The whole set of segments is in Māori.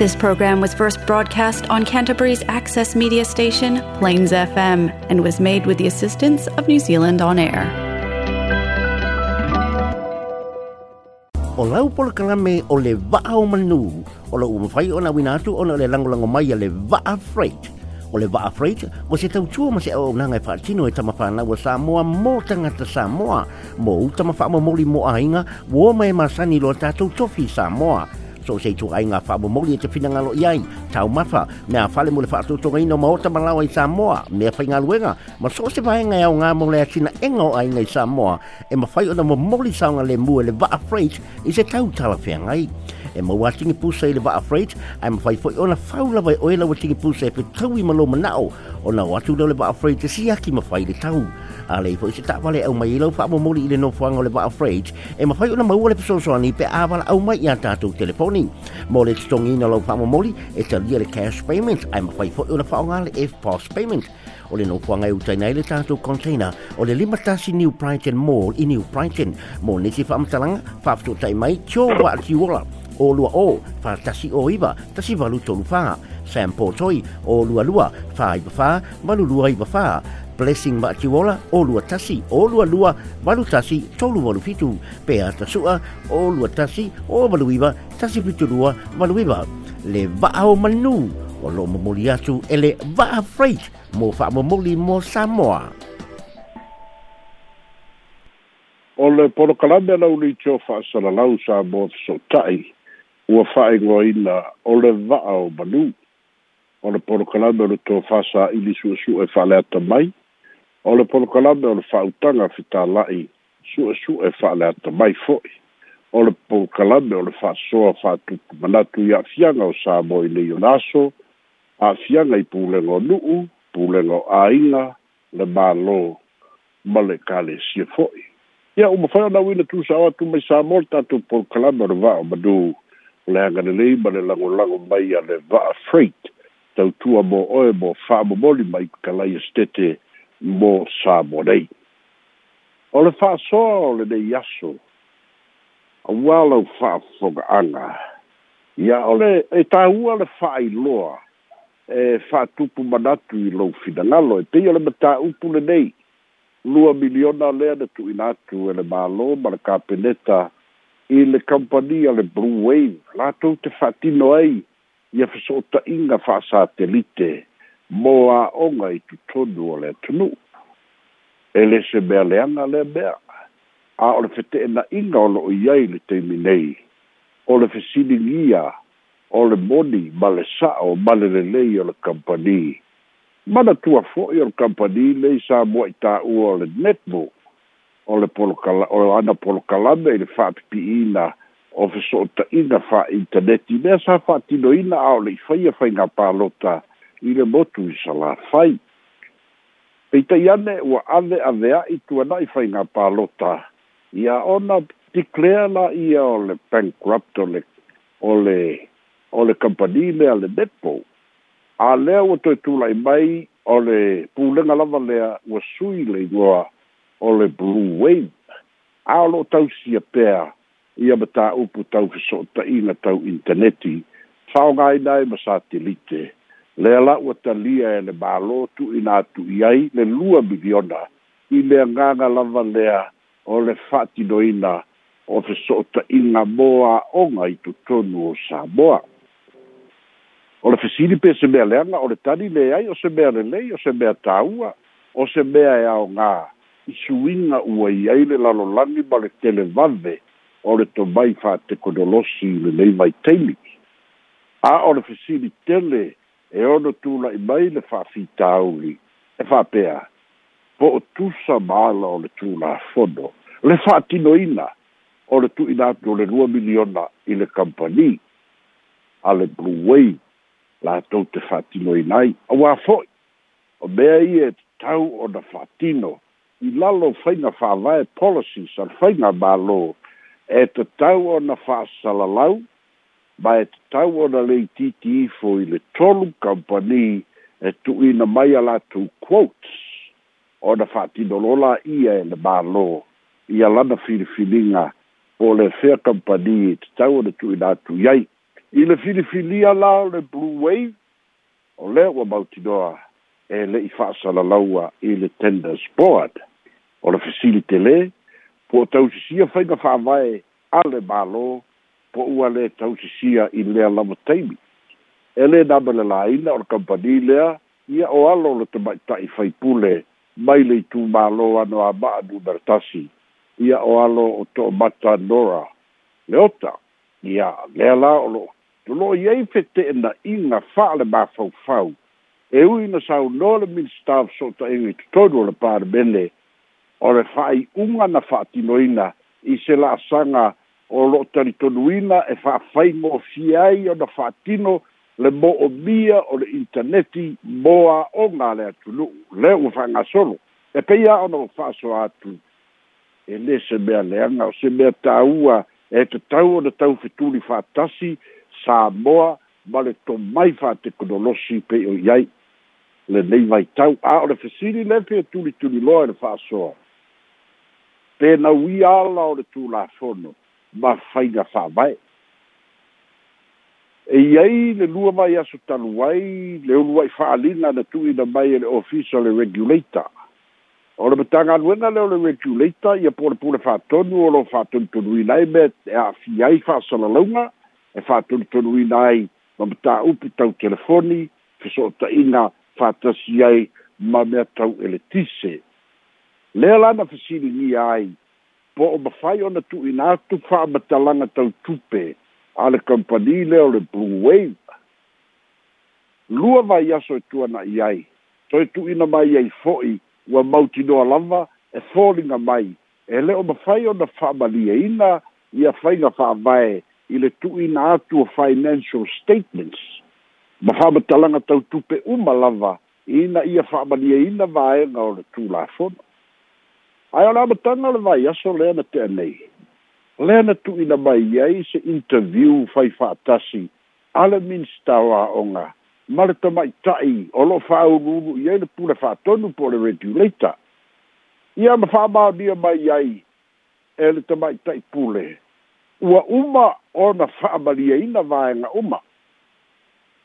This program was first broadcast on Canterbury's access media station, Plains FM, and was made with the assistance of New Zealand On Air. O lau pola kalame o le vaa o manu, o la umawhai o na winatu o na le langolango mai a le vaa freight. O le vaa freight, o se tau tua ma se au nanga e whaatino e tamawhana wa Samoa mō tangata Samoa, mō utamawha mo mori mō ainga, wō mai masani lo tātou tofi Samoa. E so se tu ai nga fa mo mo te fina nga lo yai tau mafa me a fale mo le fa to to ngai no mo ta malau ai samoa me fa nga luenga mo so se fa nga nga mo le sina engo ai nga samoa e mo fa ona mo mo li sa nga le mu le va afraid is a tau tala fe nga e ai e mo watching pu pusa le va afraid i'm fa fo ona fa ula vai oela watching pu pusa pe tau i ma lo mo nao ona watu le va afraid te si aki ma fa i le tau ale fo se tapa le o mai lo fa mo mo le no fo ngole ba afraid e ma fa yo na mo le so so ni pe avala o mai ya tato telefoni mo le tong ina lo fa mo mo li e tal le cash payment e i ma fa fo yo na ngale e post payment o le nofua ngai utai nei le tātou container o le limatasi New Brighton Mall i New Brighton. Mō nisi whamatalanga, whaftu tai mai, tio wa ati wola. O lua o, whātasi o iwa, tasi walu tolu whā. Sam Portoi, o lua lua, whā iwa whā, walu lua iwa whā. Blessing Makiwola, o lua tasi, o lua lua, walu tasi, tolu walu fitu, pea tasua, o lua tasi, o maluiwa, tasi fitu lua, maluiwa. Le vaho manu, o lo mamuli atu, e le vaha freight, mo faa mamuli mo Samoa. O le porokalame la uli cho faa salalau sa mo so tai, ua faa ingoa ina, o le vaho manu, o le porokalame lo to faa sa ili su su e faa mai, o le polokalame o le fa'autaga fetāla'i su'esu'e fa'ale ata mai fo'i o le polokalame o le fa'asoa fa'atutu manatu i a'afiaga o sa mo i le ionaso a'afiaga i pulega o nu'u pulega o āiga le mālō ma le kalesia fo'i ia uma fai ona uina tusao atu mai sa mo le tatou polokalame o le va'a o madū o le agalelei ma le lagolago mai a le va'a freit tautua mo oe mo fa'amomoli mai kalai estete mo sa mo dei o le fa so le dei yaso a wala fa foga anga ya ole e ta ua le fa i loa e fa tupu manatu i lo fidangalo e pei ole mata upu le dei lua miliona lea de tu inatu e le malo ma le kapeneta i le kampania le Blue Wave la tau te fatino ai ia fesota inga fa satelite e mo a onga i tu tonu o le tunu. E le se mea leanga le mea. A o le fete e na inga o lo i ai le te minei. O le fesini ngia, o le moni, ma le sa o ma le le lei o le kampani. Mana tua fo i o le kampani le i sa mua i ta ua o le netmo. O le polokala, o ana polokalame i le whaapipi ina o fesota ina wha interneti. Mea sa wha tino ina a o le i whaia whainga pālota. Mea i le motu i sala fai. Peitai ane ua ave avea i tuana i fai ngā pālota. Ia ona declare la ia o le bankrupt o le, o le, o le company le a le depo. A lea ua toi tūlai mai o le pūlenga lava lea ua sui le ingoa o le blue wave. A lo tau si a pēr ia mata upu tau fiso ta ina tau interneti. Whaonga i nai ma satelite. Whaonga le ala ua talia e le mālō tuuina atu'i ai le lua miliona i le agaga lava lea o le fa'atinoina o se so ota'iga mo a'oga i totonu o samoa o le fesili pe se mea leaga o le tali le ai o se mea lelei o se mea tāua o se mea e aogā i suiga ua i ai le lalolagi ma le televave o le tomai fa'atekonolosi i lelei maitaimi a o le fesili tele e ono la mai le fa'afitauli e fa'apea po o sa māla o le tulafono le fa'atinoina o le tu'ina atu o le lua miliona i le kampani a le bluway latou te fa'atinoina ai auā fo'i o mea ia e tau ona fa'atino i lalo faiga fa'avae policies a le faiga mālō e tatau ona fa'asalalau ma e tau ona lei titi ifo i le tolu kampani e tuuina mai a latou quotes ona fa'atinolola ia e le mālō ia lana filifiliga o le fea kampani i e tatau ona tuuina atu i ai i le filifilia la o le blue wave o lea ua mautinoa e le'i fa'asalalaua i le tenders board o le fesili tele pua tausisia faiga fa'avae a le mālō po ua le tausisia i lea lava taimi e lē na le laina o le kampani lea ia o alo le tamaʻitaʻi faipule mai le itumālō ano amaʻa numeratasi ia o alo o toʻamata nora le ota ia lea la o loo toloo i ai fetee'ena'iga fa'ale mafaufau e ui na saunoa le minista so o taʻiga i totonu o le palemele o le fa'ai'uga na fa'atinoina i se la'asaga o loo talitonuina e fa fa'afaigofia ai ona fa'atino le mo'omia o le interneti mo o a le atunu'u lea ua fa'agasolo e peia ona ua fa'asoa atu e lē se mea leaga o se mea tāua e tatau ona tau fetuli fa'atasi sa moa ma le tomai fa'atekonolosi pei o i ai lenei vaitau a o le fesili le pea tulituliloa e le fa'asoa penauia ala o le tulafono ma fainga fa vai e ai le lua mai asu talu ai le un wai fa alina na tu i na mai e le official regulator o le betanga nuena le le regulator ia pole pole fa tonu o lo fa tonu tonu i me e a fi ai fa launga e fa tonu tonu i nai ma beta upi tau telefoni fe so ta ina fa tasi ai ma mea tau ele tise le alana fa ni ai po o mafai ona tu ina tu fa matalanga tau tupe ale company le o le blue wave lua vai aso e tu ana iai toi tu ina mai ai foi wa mauti no alava e falling a mai ele o mafai ona fa mali ina ia fai na fa vai ile tu ina tu financial statements ma fa matalanga tau tupe uma lava ina ia fa mali ina vai ngau tu la fono ai ola matanga le vai aso le na tenei le na tu ina mai ai se interview fai fa tasi ale min stawa onga mar to mai tai o lo fa u lu i ai pula fa tonu po le regulata ia ma fa ba dia mai ai ele to mai tai pule ua uma ona fa balia ina vai na uma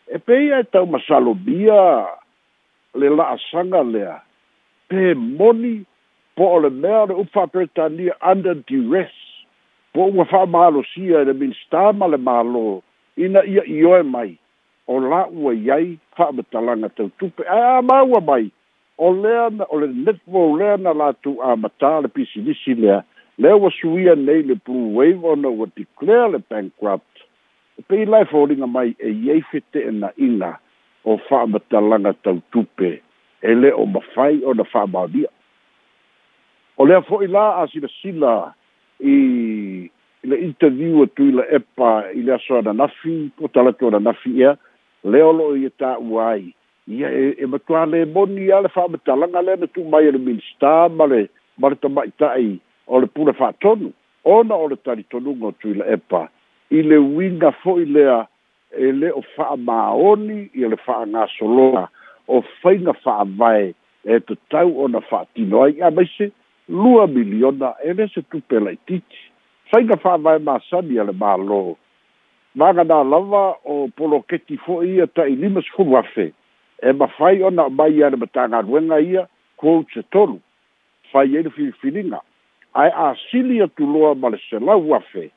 e peia ta uma salobia le la sanga lea pe moni po o le mea o le ufa Britannia under duress. Po ua wha maalo sia e le minsta ma le maalo ina ia i oe mai. O la ua iai wha amatalanga tau tupe. A a maua mai. O lea na, o le netwo lea na la tu a mata le pisi nisi lea. Lea wa suia nei le pru wave ona wa declare le bankrupt. E pei lai fōringa mai e iei fite e na ina o wha amatalanga tau tupe. E le o mawhai o na wha maudia o lea fo'i la a silasila i i le interview atu i la epa i le aso ananafi po talake o ananafi ia lea o lo'o ia e ta'ua ai ia e e matuā lē moni a le fa'amatalaga lea na tu'umai mai le minista ma le ma le tama'ita'i o le pule fa'atonu ona o le talitonuga otu i la epa i le uiga fo'i lea e le o fa'amaoni e ia le fa'agasologa o faiga fa'avae e tatau ona fa'atino ai a maise lua miliona ele se tupe lai tiki. Saiga wha vai maa sani ale maa lo. Maga nā lava o polo keti fo ia ta i lima se kumu afe. E ma whai ona mai ane ma tanga ruenga ia kou te tolu. Whai ele fi fininga. Ai a sili atu loa ma le se lau afe.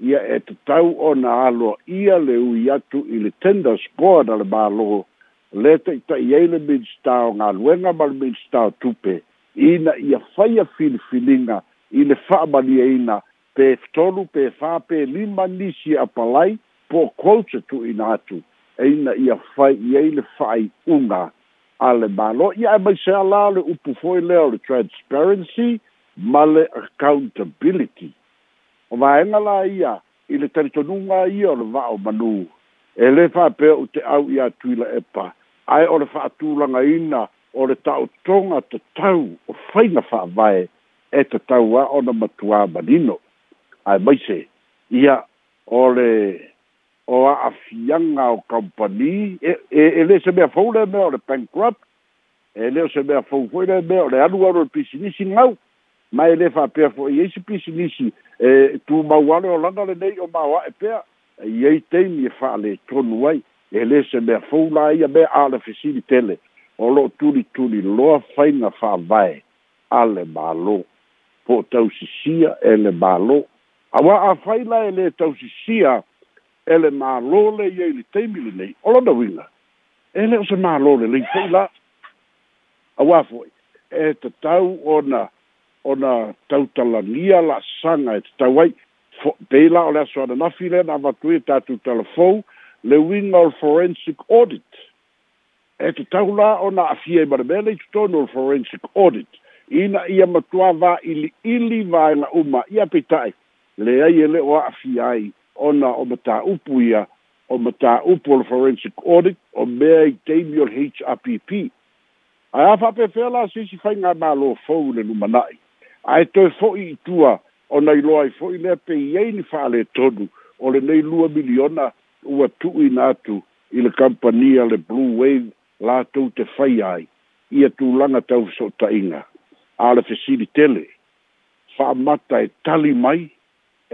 Ia e te tau ona alo ia le ui atu i le tenda skoa na le maa lo. Leta i ta i eile minstao ngā luenga mal minstao tupe ina ia faia filifiliga i le fa'amalieina pe tolu pe fa pe lima nisi apalai po culture tu ina atu e ina ia fai ia i le fa'ai'uga a le malo ia e maisealā o le upu foi lea o le transparency ma le accountability o vaega la ia i le talitonuga ia o le va'o manū e lē fa apea u te au i atuila epa ae o le fa'atulagaina o le ta'otoga tatau o faina fa'avae e tatau a ona matua manino ae maise ia o le o a'afiaga o kompani e, e, e lē se mea fou lea mea o le bankrupt e lē o se mea fou foi mea o le alu aro le pisinisi gau ma e lē fa'apea fo ai e se pisinisi e tumau ale o le nei o maoa'e pea iai teimi e fa'alētonu ai e lē se mea fou la ia mea ale fesili tele Olo lo tuli tuli loa faina fa vai ale balo po tau ele balo awa a faila ele tau ele ma lole ye ile temili nei o lo winga ele o se ma lole le faila awa foi e te tau ona ona tau talania la sanga e te tau ai pela o le aso na file na vatui e tatu telefou le winga forensic audit e te tau la o na afia i marabele i tutono forensic audit ina ia matua va ili ili vai la uma ia pitai le ai ele o afia i ona o mata upu ia o mata upu o forensic audit o mea i teimi o HRPP a a fa pe fela si si fai ngā mā lo fau le numanai a e toi fo i tua o nei loa i fo i lea pe iei ni fa le tonu o le nei lua miliona ua tu i nātu i le kampania le Blue Wave la latou te fai ai e ia tulaga tau fesootaʻiga a le fesilitele fa'amata e tali mai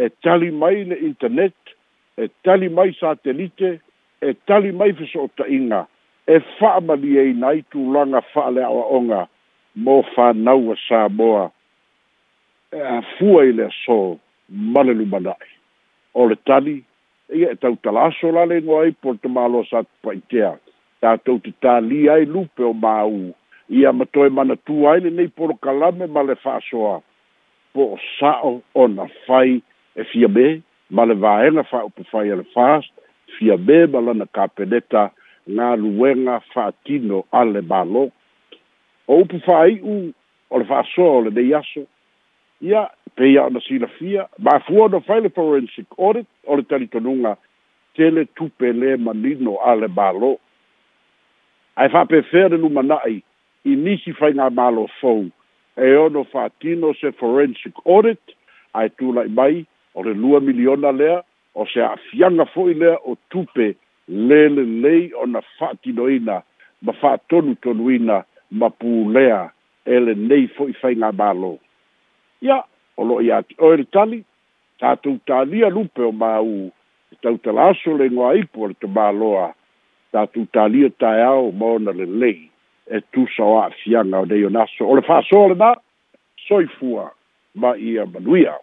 e tali mai le internet e tali mai satelite e tali mai so fesootaʻiga e fa fa'amaliaina ai tulaga fa'aleaʻoaʻoga mo fanau a sa moa e afua i le e aso ma le lumana'e o le tali e e tautala aso la leigoai por le malo sa paʻitea tātou te tāli ai lupe o māu. Ia matoe mana tū aile nei poro kalame ma le whāsoa. Po o sao o na whai e fia me, ma le vāenga wha upu whai e le whās, fia me ma lana kāpeneta ngā luenga whātino a le bālo. O upu whai u o le whāsoa o le nei aso. Ia, peia o na sila fia, ma fua o na whai le forensic audit o le taritonunga, tele tupe le manino a le bālo ae fa'apefea le lumana'i i nisi faiga malo fou e ono fatino se forensic audit ae tula'i mai o le lua miliona lea o se a'afiaga fo'i lea o tupe lelelei ona fa'atinoina ma fa'atonutonuina ma pulea e lenei fo'i faiga malo ia o lo'o iā o le tali tatou talia lupe o māu e tautala aso le goa ipu o le tomāloa tatou talia taeao ma ona lelei e tusa o a'afiaga o nei o naso o le fa'asoa lenā soifua ma ia manuia